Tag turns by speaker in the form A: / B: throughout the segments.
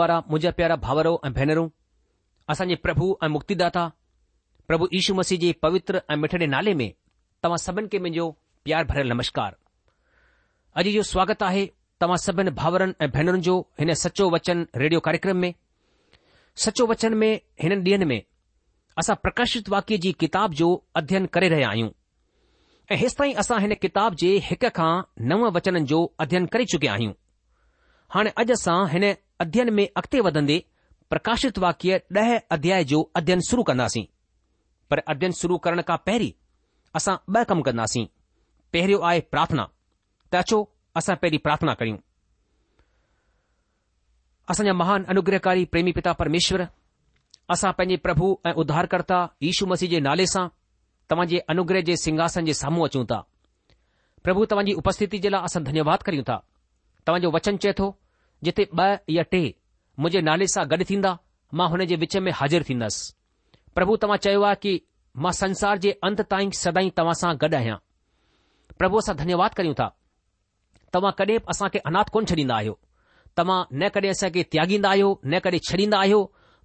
A: वारा मुंहिंजा प्यारा भाउरो ऐं भेनरूं असांजे प्रभु ऐं मुक्तिदाता प्रभु यीशू मसीह जे पवित्र ऐं मिठड़े नाले में तव्हां सभिनि खे मुंहिंजो प्यार भरियल नमस्कार अॼु जो स्वागत आहे तव्हां सभिनि भाउरनि ऐं भेनरुनि जो हिन सचो वचन रेडियो कार्यक्रम में सचो वचन में हिन ॾींहनि में असां प्रकाशित वाक्य जी किताब जो अध्यन करे रहिया आहियूं ऐं हेसि ताईं असां हिन किताब जे हिक खां नव वचननि जो अध्ययन करे चुकिया आहियूं हाणे अॼु असां हिन અધ્યન મે અકતે વદંદે પ્રકાશિત વાક્ય 10 અધ્યાય જો અધ્યન શુરુ કરનાસી પર અધ્યન શુરુ કરણ કા પહેરી અસા બ કામ કરનાસી પહેરી આય પ્રાર્થના તાચો અસા પહેરી પ્રાર્થના કરીઉ અસા મહાન અનુગ્રહકારી પ્રેમી પિતા પરમેશ્વર અસા પંજી પ્રભુ એ ઉધાર કરતા ઈશુ મસીજે નાલે સા તમજે અનુગ્રહ જે સિંહાસન જે સામું અચું તા પ્રભુ તમજી ઉપસ્થિતિ જલા અસા ધન્યવાદ કરીઉ તા તમજો વચન ચેતો जिथे ब॒ या टे मुंहिंजे नाले सां गॾु थींदा मां हुन जे विच में हाज़िर थींदसि प्रभु तव्हां चयो आहे की मां संसार जे अंत ताईं सदाई तव्हां सां गॾु आहियां प्रभु असां धन्यवाद करियूं था तव्हां कॾहिं बि असांखे अनाथ कोन छॾींदा आहियो तव्हां न कॾहिं असांखे त्यागींदा आहियो न कॾहिं छॾींदा आहियो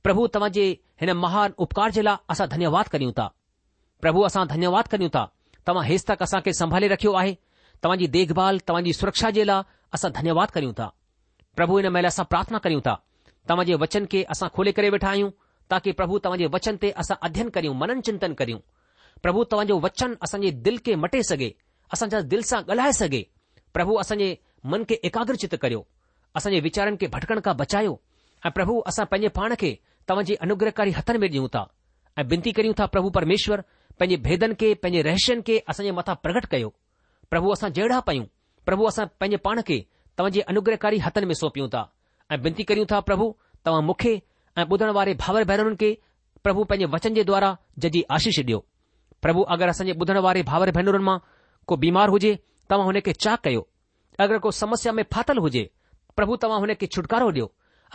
A: प्रभु तव्हां जे हिन महान उपकार जे लाइ असां धन्यवाद करियूं था प्रभु असां धन्यवाद करियूं था तव्हां हेसि तक असांखे संभाले रखियो आहे तव्हांजी देखभाल तव्हांजी सुरक्षा जे लाइ असां धन्यवाद करियूं था प्रभु हिन महिल असां प्रार्थना करियूं था तव्हांजे वचन खे असां खोले करे वेठा आहियूं ताकी प्रभु तव्हांजे वचन ते असां अध्यन करियूं मनन चिंतन करियूं प्रभु तव्हांजो वचन असांजे दिल खे मटे सघे असांजा दिल सां ॻाल्हाए सघे प्रभु असांजे मन खे एकाग्रचित करियो असांजे वीचारनि खे भटकण खां बचायो ऐं प्रभु असां पंहिंजे पाण खे तव्हांजे अनुग्रहकारी हथनि में ॾियूं था ऐं विनती करियूं था प्रभु परमेश्वर पंहिंजे भेदनि खे पंहिंजे रहस्यनि खे असांजे मथां प्रकट कयो प्रभु असां जहिड़ा पयूं प्रभु असां पंहिंजे पाण खे तव्हांजे अनुग्रहकारी हथनि में सौंपियूं था ऐं बिनती करियूं था प्रभु तव्हां मूंखे ऐं ॿुधण वारे भाउर भेनरुनि खे प्रभु पंहिंजे वचन जे द्वारा जजी आशीष ॾियो प्रभु अगरि असांजे ॿुधण वारे भाउर भेनरुनि मां को बीमार हुजे तव्हां हुनखे चा कयो अगरि को समस्या में फाथल हुजे प्रभु तव्हां हुन खे छुटकारो ॾियो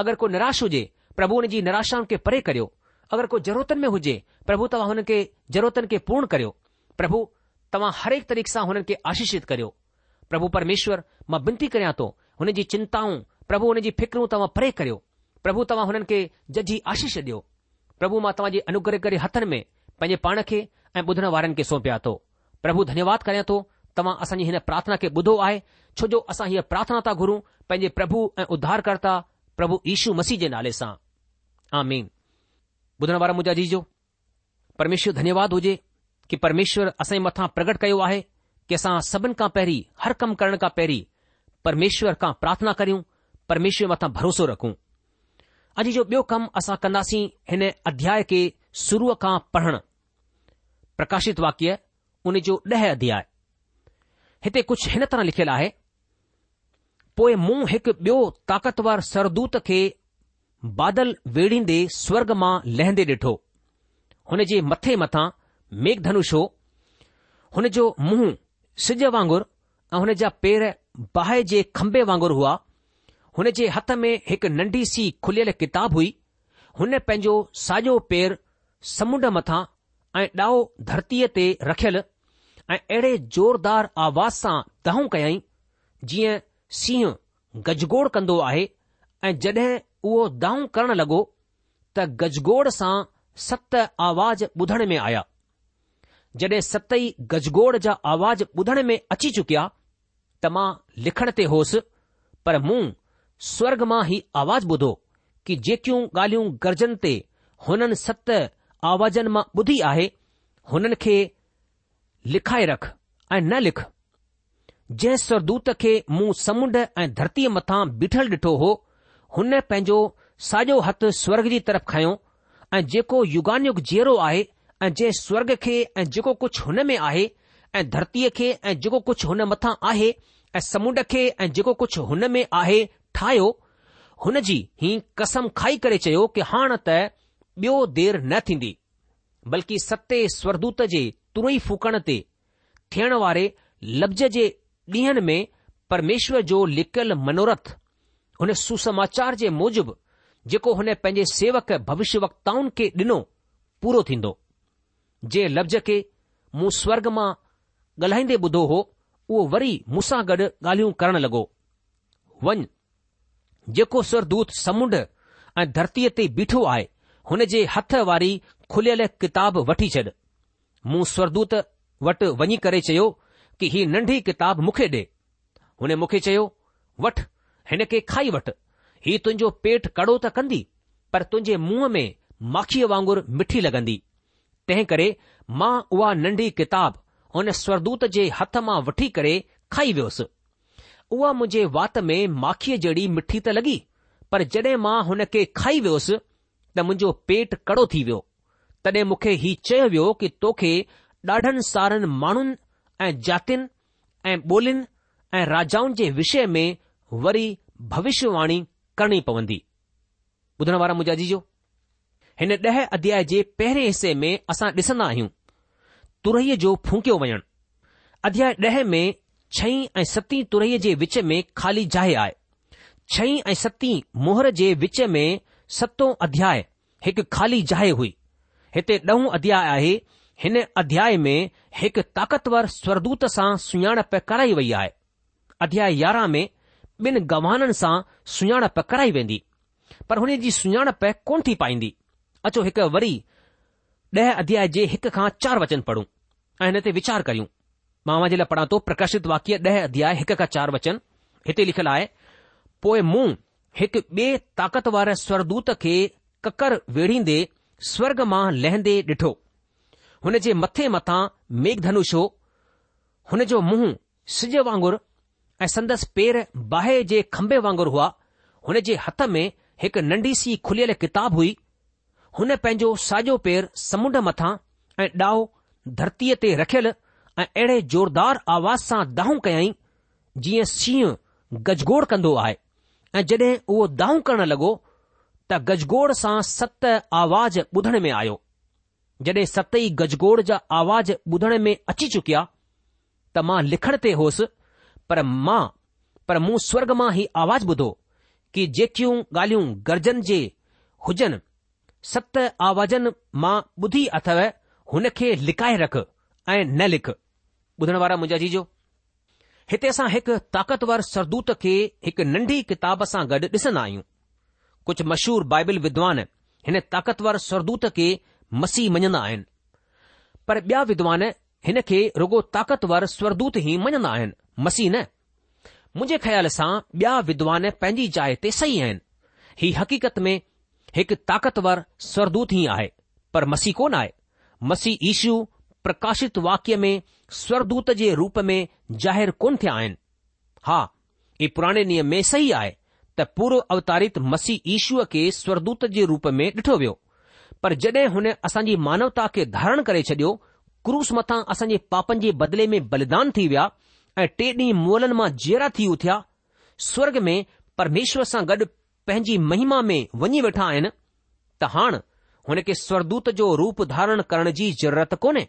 A: अगरि कोई निराश हुजे प्रभु हुन जी निराशाउनि खे परे करियो अगरि कोई जरूरतनि में हुजे प्रभु तव्हां हुनखे ज़रूरतनि खे पूर्ण करियो प्रभु तव्हां हरेक तरीके सां हुननि खे आशीषित करियो પ્રભુ પરમેશ્વર માં બિંતી કરયા તો હનેજી ચિંતાઓ પ્રભુ નેજી ફિકર તવા પરે કર્યો પ્રભુ તવા હનકે જજી આશીષ દયો પ્રભુ માં તવાજી અનુગ્રહ કરે હથન મે પેજે પાણકે એ બુધણવારન કે સોપ્યા તો પ્રભુ ધન્યવાદ કરયા તો તવા અસન હને પ્રાર્થના કે બુધો આય છો જો અસા હી પ્રાર્થના તા ઘરૂ પેજે પ્રભુ ઉદ્ધાર કરતા પ્રભુ ઈશુ મસીજે નાલેસા આમીન બુધણવાર મુજાજી જો પરમેશ્વર ધન્યવાદ હોજે કે પરમેશ્વર અસૈ મથા પ્રગટ કયો આહે કે સા સબન કા પહેરી હર કામ કરણ કા પહેરી પરમેશ્વર કા પ્રાર્થના કર્યુ પરમેશ્વર મે તા ભરોસો રખુ અજી જો બયો કમ આસા કનાસી હેને અધ્યાય કે શુરુકા પઢણ પ્રકાશિત વાક્ય ઉને જો 10 અધ્યાય હતે કુછ હેને તરહ લખેલા હે પોએ મુ હક બયો તાકતવાર સરદૂત કે બાદલ વેડી દે સ્વર્ગ માં લેહ દેઠો હોને જે મથે મથા મેઘ ધનુષો હોને જો મુ सिज वांगुरु ऐं हुन जा पेर बाहि जे खंबे वांगुरु हुआ हुन जे हथ में हिकु नंढी सी खुलियल किताब हुई हुन पंहिंजो साॼो पेर समुंड मथां ऐं ॾाओ धरतीअ ते रखियल ऐं अहिड़े ज़ोरदार आवाज़ सां दहूं कयाई जीअं सीह गजगोड़ कंदो आहे ऐं जड॒हिं उहो दाऊं करण लॻो त गजगोड़ सां सत आवाज़ ॿुधण में आया जॾहिं सतई गजगोड़ जा आवाज़ ॿुधण में अची चुकिया त मां लिखण ते होसि पर मूं स्वर्ग मां ई आवाज़ ॿुधो कि जेकियूं ॻाल्हियूं गरजन ते हुननि सत आवाजनि मां ॿुधी आहे हुननि खे लिखाए रख ऐं न लिख जंहिं स्वरदूत खे मूं समुंड ऐं धरतीअ मथां बीठल ॾिठो हो हुन पंहिंजो साॼो हथु स्वर्ग जी तरफ़ खयों ऐं जेको युगानियु जीरो आहे ऐं जंहिं स्वर्ग खे ऐं जेको कुझु हुन में आहे ऐं धरतीअ खे ऐं जेको कुझु हुन मथां आहे ऐं समुंड खे ऐं जेको कुझु हुन में आहे ठाहियो हुन जी ही कसम खाई करे चयो कि हाणे त ॿियो देर न थींदी बल्कि सते स्वरदूत जे तुरई फूकण ते थियण वारे लफ़्ज़ जे ॾींहनि में परमेश्वर जो लिकियलु मनोरथ हुन सुसमाचार जे मूजिबि जेको हुन पंहिंजे सेवक भविष्य वक्ताउनि खे ॾिनो पूरो थींदो जे लफ़्ज़ खे मूं स्वर्ग मां ॻाल्हाईंदे ॿुधो हो उहो वरी मूंसां गॾु ॻाल्हियूं करण लॻो वञ जेको स्वरदूत समुंड ऐं धरतीअ ते बीठो आहे हुन जे हथ वारी खुलियल किताब वठी छॾ मूं स्वरदूत वटि वञी करे चयो कि ही नंढी किताब मूंखे ॾे हुन मूंखे चयो वठि हिन खे खाई वठि ही तुंहिंजो पेट कड़ो त कंदी पर तुंहिंजे मुंहं में माखीअ वांगुरु मिठी लॻंदी तंहिं करे मां उहा नंढी किताब हुन स्वरदूत जे हथ मां वठी करे खाई वियोसि उहा मुंहिंजे वात में माखीअ जहिड़ी मिठी त लॻी पर जड॒हिं मां हुन खे खाई वियोसि त मुंहिंजो पेट कड़ो थी वियो तॾहिं मूंखे ही चयो वियो कि तोखे ॾाढनि सारनि माण्हुनि ऐं जातियुनि ऐं ॿोलियुनि ऐं राजाउनि जे विषय में वरी भविष्यवाणी करणी पवंदी ॿुधण वारा मुंहिंजा जी हिन ॾह अध्याय जे पहिरें हिसे में असां ॾिसंदा आहियूं तुरहीअ जो फूकियो वञणु अध्याय ॾह में छई ऐं सती तुरहीअ जे विच में खाली जाइ आहे छई ऐं सतीं मोहर जे विच में सतो अध्याय हिकु खाली जाइ हुई हिते ॾहों अध्याय आहे हिन अध्याय में हिकु ताक़तवर स्वरदूत सां सुञाणप कराई वई आहे अध्याय यारहं में ॿिनि गवाननि सां सुञाणप कराई वेंदी पर हुन जी सुञाणप कोन थी पाईंदी अचो हिकु वरी ॾह अध्याय जे हिक खां चार वचन पढ़ूं ऐं हिन ते वीचार कयूं मावा जे लाइ पढ़ा थो प्रकाशित वाक्य ॾह अध्याय हिक खां चार वचन हिते लिखियलु आहे पोइ मूं हिकु ॿिए ताक़त वारे स्वरदूत खे ककर वेड़ींदे स्वर्ग मां लहंदे ॾिठो हुन जे मथे मथां मेघधनुषो हो हुन जो मुंहुं सिज वांगुरु ऐं संदसि पेर बाहि जे खंभे वांगुरु हुआ हुन जे हथ में हिकु नंढी सी खुलियल किताब हुई हुन पंहिंजो साॼो पेर समुंड मथां ऐं ॾाओ धरतीअ ते रखियलु ऐं अहिड़े ज़ोरदार आवाज़ सां दाहूं कयाई जीअं शींहं गजगोड़ कंदो आहे ऐं जड॒हिं उहो दाहूं करणु लॻो त गजगोड़ सां सत आवाज़ ॿुधण में आयो जडे सत ई गजगोड़ जा आवाज़ ॿुधण में अची चुकिया त मां लिखण ते होसि पर मां पर मूं स्वर्ग मां ई आवाज़ ॿुधो कि जेकियूं ॻाल्हियूं गर्जन जे हुजनि सत आवाज़न मां ॿुधी अथव हुनखे लिकाए रख ऐं न लिख ॿुधण वारा मुंहिंजा जी जो हिते असां हिकु ताक़तवर सरदूत खे हिकु नंढी किताब सां गॾु ॾिसन्दा आहियूं कुझु मशहूरु बाइबल विद्वान हिन ताक़तवर स्वरदूत खे मसीह मञंदा आहिनि पर बिया विद्वान हिन खे रुॻो ताक़तवर स्वरदूत ई मञंदा आहिनि मसीह न मुंहिंजे ख़्याल सां ॿिया विद्वान पंहिंजी जाइ ते सही आहिनि ही हकीत में हिकु ताक़तवर स्वरदूत ई आहे पर मसीह कोन आहे मसीह ईशू प्रकाशित वाक्य में स्वरदूत जे रूप में ज़ाहिर कोन थिया आहिनि हा ई पुराणे नियम में सही आहे त पूर्व अवतारित मसीह ईशूअ खे स्वरदूत जे रूप में ॾिठो वियो पर जड॒हिं हुन असांजी मानवता खे धारण करे छॾियो क्रूस मथां असांजे पापनि जे बदिले में बलिदान थी विया ऐं टे ॾींहु मोलनि मां ज़ेरा थी उथिया स्वर्ग में परमेश्वर सां गॾु पंहिंजी महिमा में वञी वेठा आहिनि त हाणे हुन खे स्वरदूत जो रूप धारण करण जी ज़रूरत कोन्हे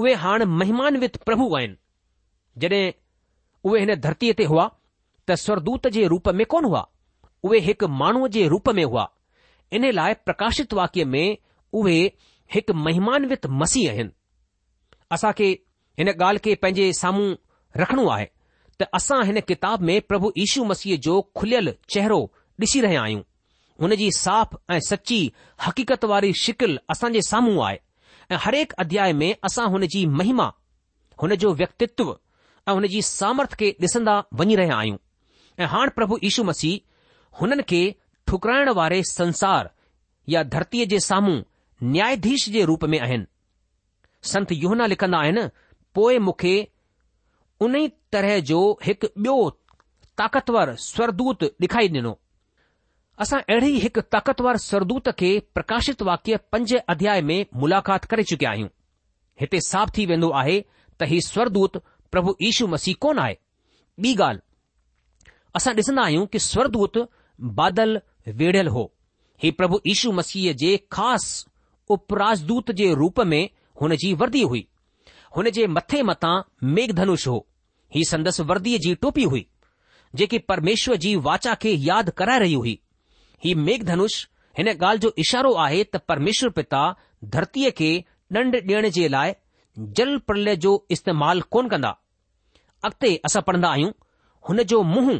A: उहे हाणे महिमानवित प्रभु आहिनि जॾहिं उहे हिन धरतीअ ते हुआ त स्वरदूत जे रूप में कोन हुआ उहे हिकु माण्हूअ जे रूप में हुआ इन लाइ प्रकाशित वाक्य में उहे हिकु महिमानवित मसीह आहिनि असां खे हिन ॻाल्हि खे पंहिंजे साम्हूं रखणो आहे त असां हिन किताब में प्रभु यीशू मसीह जो खुलियल चहिरो ॾिसी रहिया आहियूं हुन जी साफ़ ऐं सची हक़ीक़त वारी शिकिल असां जे साम्हूं आहे ऐं हरेक अध्याय में असां हुन जी महिमा हुन जो व्यक्तित्व ऐं हुन जी सामर्थ खे ॾिसंदा वञी रहिया आहियूं ऐं हाणे प्रभु यीशू मसीह हुननि खे ठुकराइण वारे संसार या धरतीअ जे साम्हूं न्याधीश जे रूप में आहिनि संत योहना लिखंदा आहिनि पोइ मूंखे उन तरह जो हिकु ॿियो ताक़तवर स्वरदूत ॾेखारी ॾिनो असां अहिड़ी हिकु ताक़तवर स्वरदूत खे प्रकाशित वाक्य पंज अध्याय में मुलाक़ात करे चुकिया आहियूं हिते साफ़ थी वेंदो आहे त हीउ स्वरदूत प्रभु इशू मसीह कोन आहे ॿी ॻाल्हि असां ॾिसंदा आहियूं की स्वरदूत बादल वेढ़ियल हो ही प्रभु इशू मसीह जे ख़ासि उप जे रूप में हुन जी वर्दी हुई हुन जे मथे मथां मेघधनुष हो ही संदसि वर्दीअ जी टोपी हुई जेकी परमेश्वर जी वाचा खे यादि कराए रही हुई ही मेघ धनुष हिन ॻाल्हि जो इशारो आहे त परमेश्वर पिता धरतीअ खे ॾंड ॾियण जे लाइ जल प्रलय जो इस्तेमालु कोन कंदा अॻिते असां पढ़ंदा आहियूं हुन जो मुंहुं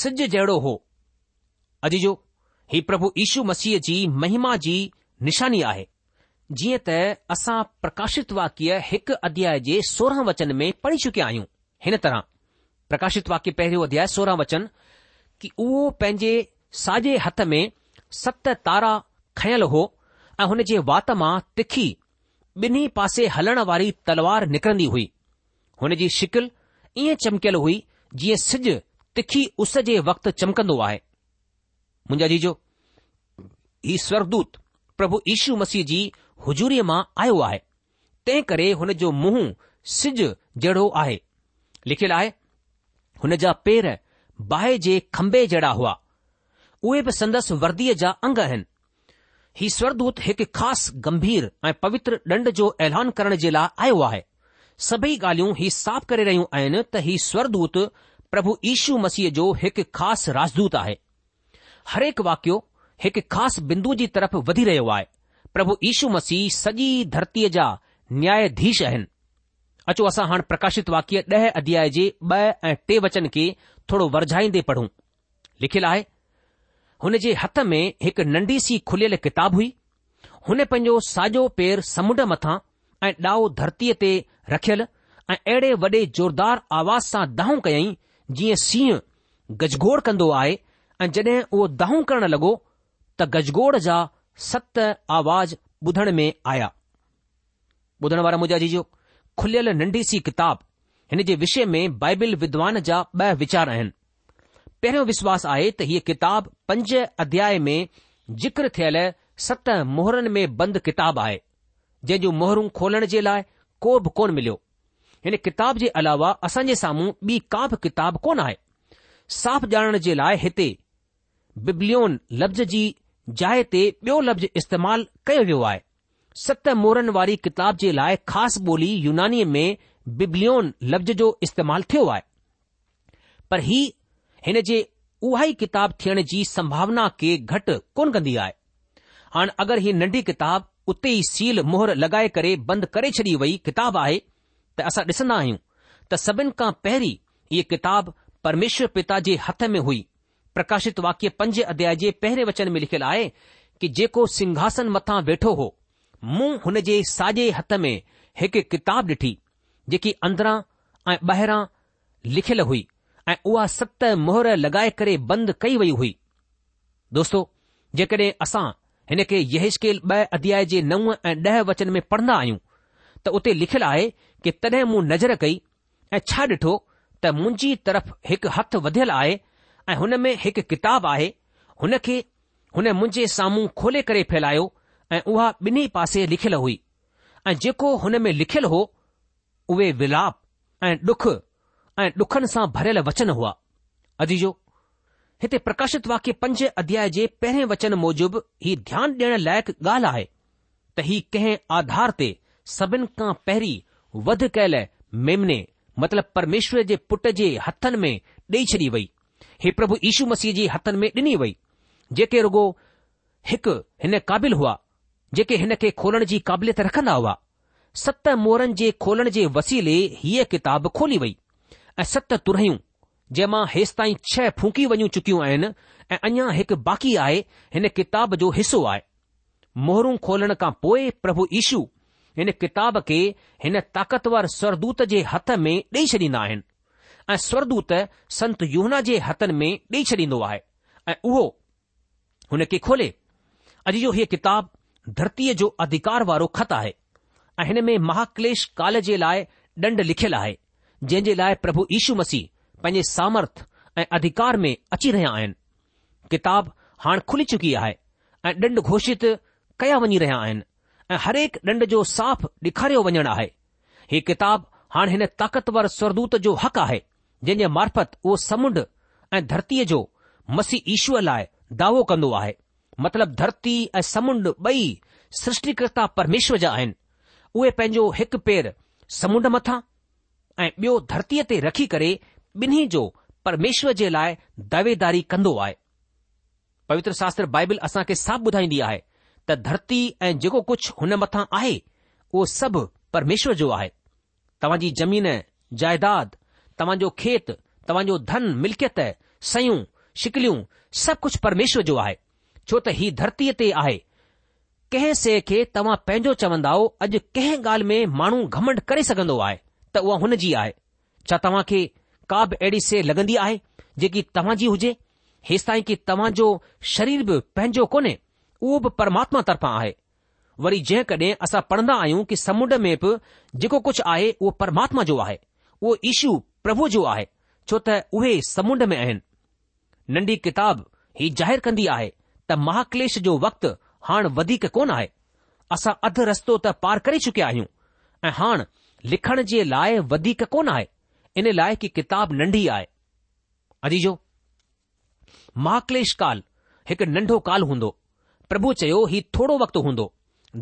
A: सिज जहिड़ो हो अॼु जो ही प्रभु यीशू मसीह जी महिमा जी निशानी आहे जीअं त असां प्रकाशित वाक्य हिकु अध्याय जे सोरहं वचन में पढ़ी चुकिया आहियूं हिन तरह प्रकाशित वाक्य पहिरियों अध्याय सोरहं वचन कि उहो पंहिंजे साॼे हथ में सत तारा खयल हो ऐं हुन जे वात मां तिखी ॿिन्ही पासे हलण वारी तलवार निकिरंदी हुई हुन जी शिकिल ईअं चमकियल हुई जीअं सिज तिखी उस जे वक़्तु चमकंदो आहे मुंहिंजा जीजो ही स्वर्गदूत प्रभु यीशु मसीह जी हुजूरीअ मां आयो आहे तंहिं करे हुन जो मुंहुं सिज जहिड़ो आहे लिखियलु आहे हुन जा पेर बाहि जे खंभे जहिड़ा हुआ उहे बि संदसि वर्दीअ जा अंग आहिनि ही स्वरदूत हिकु ख़ासि गंभीर ऐं पवित्र ॾंड जो ऐलान करण जे लाइ आयो आहे सभई ॻाल्हियूं ही साफ़ करे रहियूं आहिनि त ही स्वरदूत प्रभु ईशू मसीह जो हिकु ख़ासि राजदूत आहे हरेक वाक्यो हिकु ख़ासि बिंदु जी तरफ़ वधी रहियो आहे प्रभु ईशू मसीह सॼी धरतीअ जा न्यायाधीश आहिनि अचो असां हाणे प्रकाशित वाक्य ॾह अध्याय जे ॿ ऐं टे वचन खे थोरो वरझाईंदे पढ़ूं लिखियलु आहे हुन जे हथ में हिकु नंढी सी खुलियल किताब हुई हुन पंहिंजो साॼो पेर समुंड मथां ऐं डाओ धरतीअ ते रखियल ऐं अहिड़े वॾे जोरदार आवाज़ सां दाहूं कयाई जीअं सीह गजगोड़ कंदो आहे ऐं जड॒हिं उहो दाहूं करण लॻो त गजगोड़ जा सत आवाज़ ॿुधण में आया ॿुधण वारा मुंहिंजा जीजो खुलियल नंढी सी किताब हिन जे विषय में बाइबिल विद्वान जा ॿ वीचार आहिनि पहिरियों विश्वासु आहे त हीअ کتاب पंज अध्याय में जिक्र थियल सत मोहरनि में बंदि किताब आहे जंहिं जूं मोहरूं खोलण जे लाइ को बि कोन मिलियो हिन किताब जे अलावा असांजे साम्हूं ॿी का बि किताब कोन आहे साफ़ ॼाणण जे लाइ हिते बिबलियोन लफ़्ज़ जी जाइ ते ॿियो लफ़्ज़ इस्तेमालु कयो वियो आहे सत मोहरनि वारी किताब जे लाइ ख़ासि ॿोली यूनानीअ में बिबलियोन लफ़्ज़ जो इस्तेमालु थियो आहे पर हिन जे उहा ई किताब थियण जी संभावना खे घटि कोन कंदी आहे हाणे अगरि हीअ नंढी किताब उते ई सील मोहर लॻाए करे बंदि करे छॾी वई किताब आहे त असां ॾिसंदा आहियूं त सभिनि खां पहिरीं इहे किताब परमेश्वर पिता जे हथ में हुई प्रकाशित वाक्य पंज अध्याय जे पहिरें वचन में लिखियलु आहे कि जेको सिंघासन मथां वेठो हो मूं हुन जे साॼे हथ में हिकु किताब ॾिठी जेकी अंदरां ऐं ॿाहिरां लिखियलु हुई ऐं उहा सत मोहर लॻाए करे बंदि कई वई हुई दोस्तो जेकॾहिं असां हिन खे यहिशकेल ॿ अध्याय जे नव ऐं ॾह वचन में पढ़ंदा आहियूं त उते लिखियलु आहे कि तॾहिं मूं नज़र कई ऐं छा ॾिठो त मुंहिंजी तरफ़ हिकु हथ वधियलु आहे ऐं हुन में हिकु किताबु आहे हुन खे हुन मुंहिंजे साम्हूं खोले करे फैलायो ऐं उहा ॿिन्ही पासे लिखियलु हुई ऐं जेको हुन में लिखियलु हो उहे विलाप ऐं डुख ऐं डुखनि सां भरियल वचन हुआ अजीजो हिते प्रकाशित वाक्य पंज अध्याय जे पहिरें वचन मूजिबि हीउ ध्यानु ॾियण लाइक़ु ॻाल्हि आहे त ही कंहिं आधार ते सभिनि खां पहिरीं वध कयल मेमने मतिलब परमेश्वर जे पुट जे हथनि में ॾेई छॾी वई हे प्रभु यीशू मसीह जे हथनि में ॾिनी वई जेके रुगो हिकु हिन क़ाबिल हुआ जेके हिन खे खोलण जी क़ाबिलियत रखंदा हुआ सत मोरनि जे खोलण जे वसीले हीअ किताब खोली वई ऐं सत तुरियूं जंहिंमां हेसि ताईं छह फूकी वञूं चुकियूं आहिनि ऐं अञां हिकु बाक़ी आहे हिन किताब जो हिसो आहे मोहरूं खोलण खां पोइ प्रभु ईशु हिन किताब खे हिन ताक़तवर स्वरदूत जे हथ में ॾेई छॾींदा आहिनि ऐं स्वरदूत संत यमुना जे हथनि में ॾेई छॾींदो आहे ऐं उहो हुन खे खोले अॼु जो ही किताबु धरतीअ जो अधिकार वारो ख़त आहे ऐं हिन में महाकलेश काल जे लाइ ॾंड लिखियलु आहे जंहिं जे लाइ प्रभु यीशू मसीह पंहिंजे ऐं अधिकार में अची रहिया आहिनि किताब हाणे खुली चुकी आहे ऐं ॾंड घोषित कया वञी रहिया आहिनि ऐं हरेक ॾंड जो साफ़ ॾेखारियो वञणु आहे ही किताब हाणे हिन ताक़तवर स्वरदूत जो हक़ आहे जंहिं जे मार्फत उहो समुंड ऐं धरतीअ जो मसीह ईश्वर लाइ दावो कंदो आहे मतिलब धरती ऐं समुंड बई सृष्टिकर्ता परमेश्वर जा आहिनि उहे पंहिंजो हिकु पेर समुंड मथां ऐं ॿियो धरतीअ ते रखी करे ॿिन्ही जो परमेश्वर जे लाइ दावेदारी कंदो आहे पवित्र शास्त्र बाइबिल असां खे साफ़ ॿुधाईंदी आहे त धरती ऐं जेको कुझु हुन मथां आहे उहो सभु परमेश्वर जो आहे तव्हां जी जमीन जाइदाद तव्हांजो खेत तव्हांजो धन मिल्कियत सयूं शिकिलियूं सभु कुझु परमेश्वर जो आहे छो त ही धरतीअ ते आहे कंहिं शइ खे तव्हां पंहिंजो चवंदा अॼु कंहिं ॻाल्हि में माण्हू घमंड करे सघंदो आहे उहा हुन जी आहे छा तव्हां खे का बि अहिड़ी से लॻंदी आहे जेकी तव्हां जी हुजे हेसिताईं की तव्हां जो शरीर बि पंहिंजो कोन्हे उहो बि परमात्मा तर्फ़ां आहे वरी जेकॾहिं असां पढ़ंदा आहियूं की समुंड में बि जेको कुझु आहे उहो परमात्मा जो आहे उहो ईशू प्रभु जो आहे छो त उहे समुंड में आहिनि नंढी किताब ही ज़ाहिरु कंदी आहे त महाकलेश जो वक़्तु हाणे वधीक कोन आहे असां अधु रस्तो त पार करे चुकिया आहियूं ऐं हाणे लिखण जे लाइ वधीक कोन आहे इन लाइ की किताब नंढी आहे अजीजो महाक्लेश काल हिकु नंढो काल हूंदो प्रभु चयो ही थोरो वक़्तु हूंदो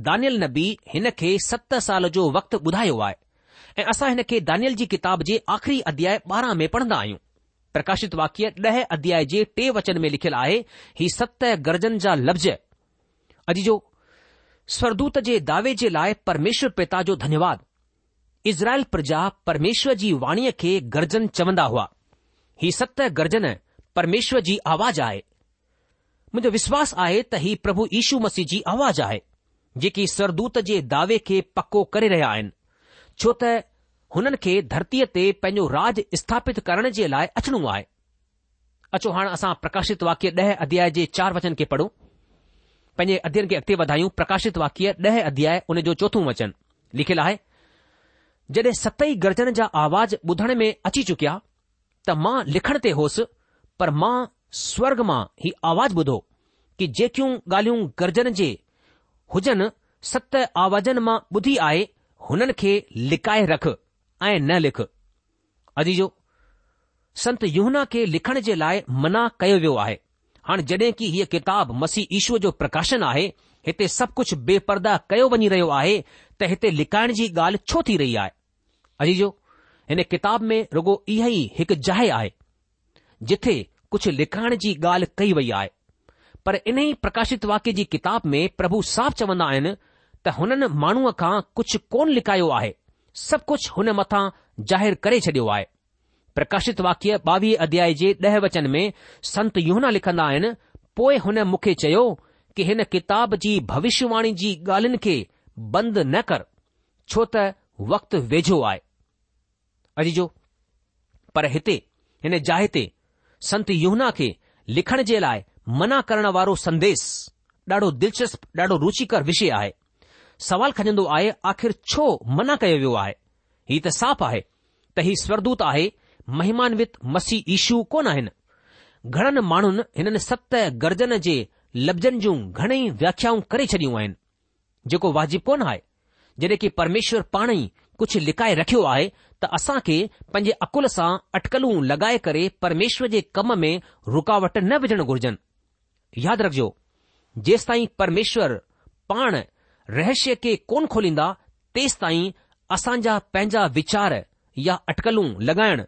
A: दानियल नबी हिन खे सत साल जो वक़्तु ॿुधायो आहे ऐं असां हिन खे दानियल जी किताब जे आख़िरी अध्याय ॿारहं में पढ़ंदा आहियूं प्रकाशित वाक्य ॾह अध्याय जे टे वचन में लिखियलु आहे ही सत गरजन जा लफ़्ज़ अजीजो स्वरदूत जे दावे जे लाइ परमेश्वर पिता जो धन्यवाद इज़राइल प्रजा परमेश्वर जी वाणीअ खे गर्जन चवंदा हुआ ही सत गर्जन परमेश्वर जी आवाज़ आहे मुंहिंजो विश्वास आहे त ही प्रभु यीशु मसीह जी आवाज़ आहे जेकी सरदूत जे दावे खे पको करे रहिया आहिनि छो त हुननि खे धरतीअ ते पंहिंजो राज स्थापित करण जे लाइ अचणो आहे अचो हाणे असां प्रकाशित वाक्य ॾह अध्याय जे चार वचन खे पढ़ूं पंहिंजे अध्ययन खे अॻिते वधायूं प्रकाशित वाक्य ॾह अध्याय हुन जो चोथों वचन लिखियलु आहे जॾहिं सत ई जा आवाज़ ॿुधण में अची चुकिया त मां लिखण ते होसि पर मां स्वर्ग मां हीउ आवाज़ ॿुधो की जेकियूं ॻाल्हियूं गरजन जे हुजनि सत आवाज़न मां ॿुधी आहे हुननि खे लिकाए रख ऐं न लिख अजी संत युना खे लिखण जे लाइ मना कयो वियो आहे हाणे जड॒हिं की ही किताब मसीह ईश्वर जो प्रकाशन आहे हिते सभु कुझु बेपरदा कयो वञी रहियो आहे त हिते लिकाइण जी ॻाल्हि छो थी रही आहे अजी जो हिन किताब में रुगो इहा ई हिकु जाइ आहे जिथे कुझु लिकाइण जी ॻाल्हि कई वई आहे पर इन ई प्रकाशित वाक्य जी किताब में प्रभु साफ़ चवंदा आहिनि त हुननि माण्हूअ खां कुझु कोन लिकायो आहे सभु कुझु हुन मथां जाहिरु करे छडि॒यो आहे प्रकाशित वाक्य ॿावीह अध्याय जे ॾह वचन में संत युना लिखंदा आहिनि पोइ हुन मूंखे चयो की हिन किताब जी भविष्यवाणी जी ॻाल्हियुनि खे बंदि न कर छो त वक़्तु वेझो आहे अॼ जो पर हिते हिन जाइ ते संत युना खे लिखण जे लाइ मना करण वारो संदेस ॾाढो दिलचस्प ॾाढो रुचिकर विषय आहे सवाल खजंदो आहे आख़िर छो मना कयो वियो आहे हीउ त साफ़ आहे त ही स्वर्दूत आहे महिमान वित ईशू कोन आहिनि घणनि माण्हुनि हिननि सत जे लफ़्ज़नि जूं घणेई व्याख्याऊं करे छॾियूं आहिनि जेको वाजिबु कोन आहे जॾहिं की परमेश्वर पाण ई कुझु लिकाए रखियो आहे त असां खे पंहिंजे अकुल सां अटकलूं लॻाए करे परमेश्वर जे कम में रुकावट न विझणु घुर्जनि यादि रखिजो जेसि ताईं परमेश्वर पाण रहस्य खे कोन खोलींदा तेसि ताईं असांजा पंहिंजा वीचार या अटकलूं लॻाइण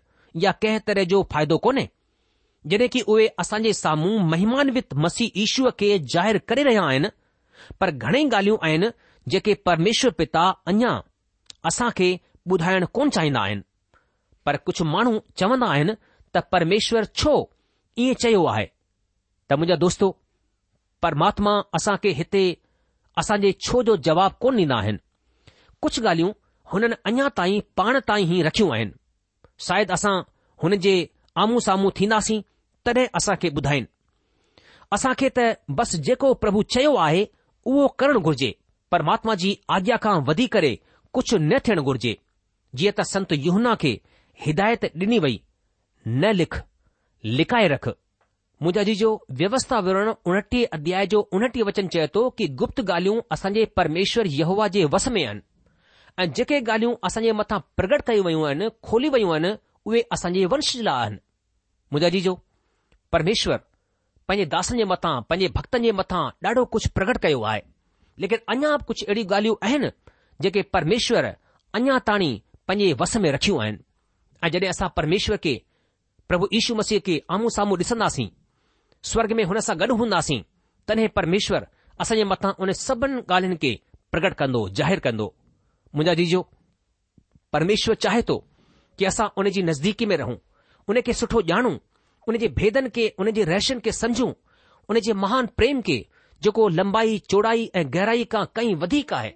A: या कंहिं तरह जो फ़ाइदो कोन्हे जॾहिं की उहे असां जे साम्हूं महिमानवित मसीह ईश्व खे ज़ाहिरु करे रहिया आहिनि पर घणेई ॻाल्हियूं आहिनि जेके परमेश्वर पिता अञा असां खे ॿुधाइण कोन चाहींदा आहिनि पर कुझु माण्हू चवंदा आहिनि त परमेश्वर छो ईअं चयो आहे त मुंहिंजा दोस्तो परमात्मा असां खे हिते असांजे छो जो जवाब कोन ॾींदा आहिनि कुझु ॻाल्हियूं हुननि अञा ताईं पाण ताईं ई रखियूं आहिनि शायदि असां हुन जे आम्हूं साम्हूं थींदासीं तॾहिं असां खे ॿुधाइन असां खे त बस जेको प्रभु चयो आहे उहो करणु घुर्जे परमात्मा जी आज्ञा खां वधी करे कुझु न थिअण घुर्जे जीअं त संत युना खे हिदायत डि॒नी वई न लिख लिकाए रख मंजा जी जो व्यवस्था विरण उणटीह अध्याय जो उणटीह वचन चए थो कि गुप्त ॻाल्हियूं असांजे परमेश्वर यहवा जे वस में आहिनि ऐं जेके ॻाल्हियूं असांजे मथां प्रगट कयूं वयूं आहिनि खोली वयूं आहिनि उहे असांजे वंश लाइ आहिनि मुंजा जी जो પરમેશ્વર પજે દાસન મેથા પજે ભક્તન મેથા ડાડો કુછ પ્રગટ કયો આય લેકિન અણાબ કુછ એડી ગાલિયો આહેન જે કે પરમેશ્વર અણા તાણી પજે વસ મે રખીઓ આય અજે આસા પરમેશ્વર કે પ્રભુ ઈશુ મસીહ કે આમુ સામુ દિસનાસી સ્વર્ગ મે હણસા ગડ હોનાસી તને પરમેશ્વર આસા મેથા ઉને સબન ગાલન કે પ્રગટ કંદો જાહેર કંદો મુંજા જીજો પરમેશ્વર ચાહે તો કે આસા ઉને જી નઝદીકી મે રહું ઉને કે સઠો જાનું उन जे भेदन खे उन जे रर्शन खे समझूं उन जे महान प्रेम खे जेको लंबाई चौड़ाई ऐं गहराई खां कई वधीक आहे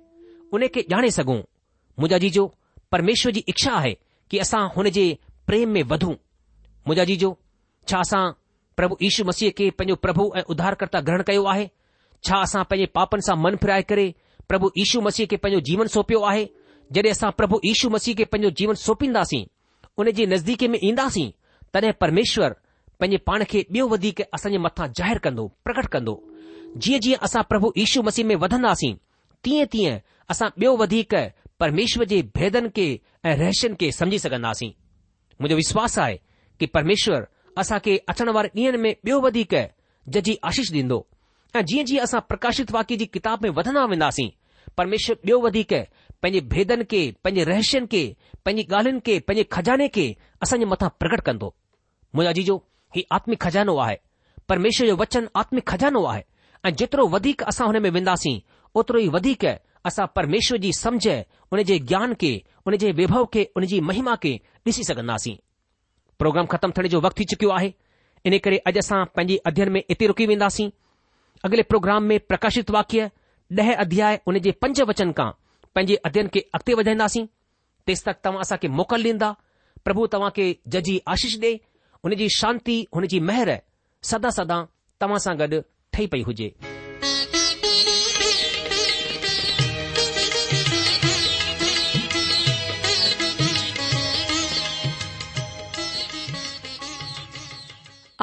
A: उन खे ॼाणे सघूं मोजा जी जो परमेश्वर जी इच्छा आहे कि असां हुन जे प्रेम में वधूं मोजा जीजो जो छा असां प्रभु यीशू मसीह खे पंहिंजो प्रभु ऐं उधारकर्ता ग्रहण कयो आहे छा असां पंहिंजे पापनि सां मन फिराए करे प्रभु यीशू मसीह खे पंहिंजो जीवन सौंपियो आहे जॾहिं असां प्रभु यीशू मसीह खे पंहिंजो जीवन सौंपींदासीं उन जे नज़दीक में ईंदासीं तॾहिं परमेश्वर पंहिंजे पाण खे ॿियो वधीक असां जे मथां ज़ाहिरु कंदो प्रकट कंदो जीअं जीअं असां प्रभु ईशू मसीह में वधंदासीं तीअं तीअं असां ॿियो वधीक परमेश्वर जे भेदनि खे ऐं रहस्यनि खे समुझी सघंदासीं मुंहिंजो विश्वास आहे कि परमेश्वर असां खे अचण वारे ॾींहनि में ॿियो वधीक जजी आशीष ॾींदो ऐ जीअं जीअं असां प्रकाशित वाक्य जी किताब में वधंदा वेंदासीं परमेश्वर ॿियो वधीक पंहिंजे भेदनि खे पंहिंजे रहस्यनि खे पंहिंजी ॻाल्हियुनि खे पंहिंजे खजाने खे असांजे मथां प्रकट कंदो मोजाजी जो हीउ आत्मिक ख़जानो आहे परमेश्वर जो वचन आत्मिक ख़जानो आहे ऐं जेतिरो वधीक असां हुन में वेंदासीं ओतिरो ई वधीक असां परमेश्वर जी समुझ उन जे ज्ञान खे उन जे वैभव खे उन जी महिमा खे ॾिसी सघंदासीं प्रोग्राम ख़तमु थियण जो वक़्तु थी चुकियो आहे इन करे अॼु असां पंहिंजे अध्यन में ऐते रूकी वेंदासीं अॻिले प्रोग्राम में प्रकाशित वाक्य ॾह अध्याय उन जे पंज वचन खां पैंजे अध्ययन खे अॻिते वधाईंदासीं तेसि तक तव्हां असांखे मोकल ॾींदा प्रभु तव्हां खे जजी आशीष ॾे हुनजी शांति हुनजी मेहर सदा सदा तव्हां सां गॾु ठही पई हुजे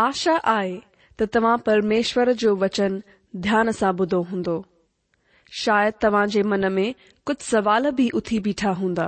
B: आशा आहे त तव्हां परमेश्वर जो वचन ध्यान सां ॿुधो हूंदो शायदि तव्हां जे मन में कुझु सवाल बि उथी बीठा हूंदा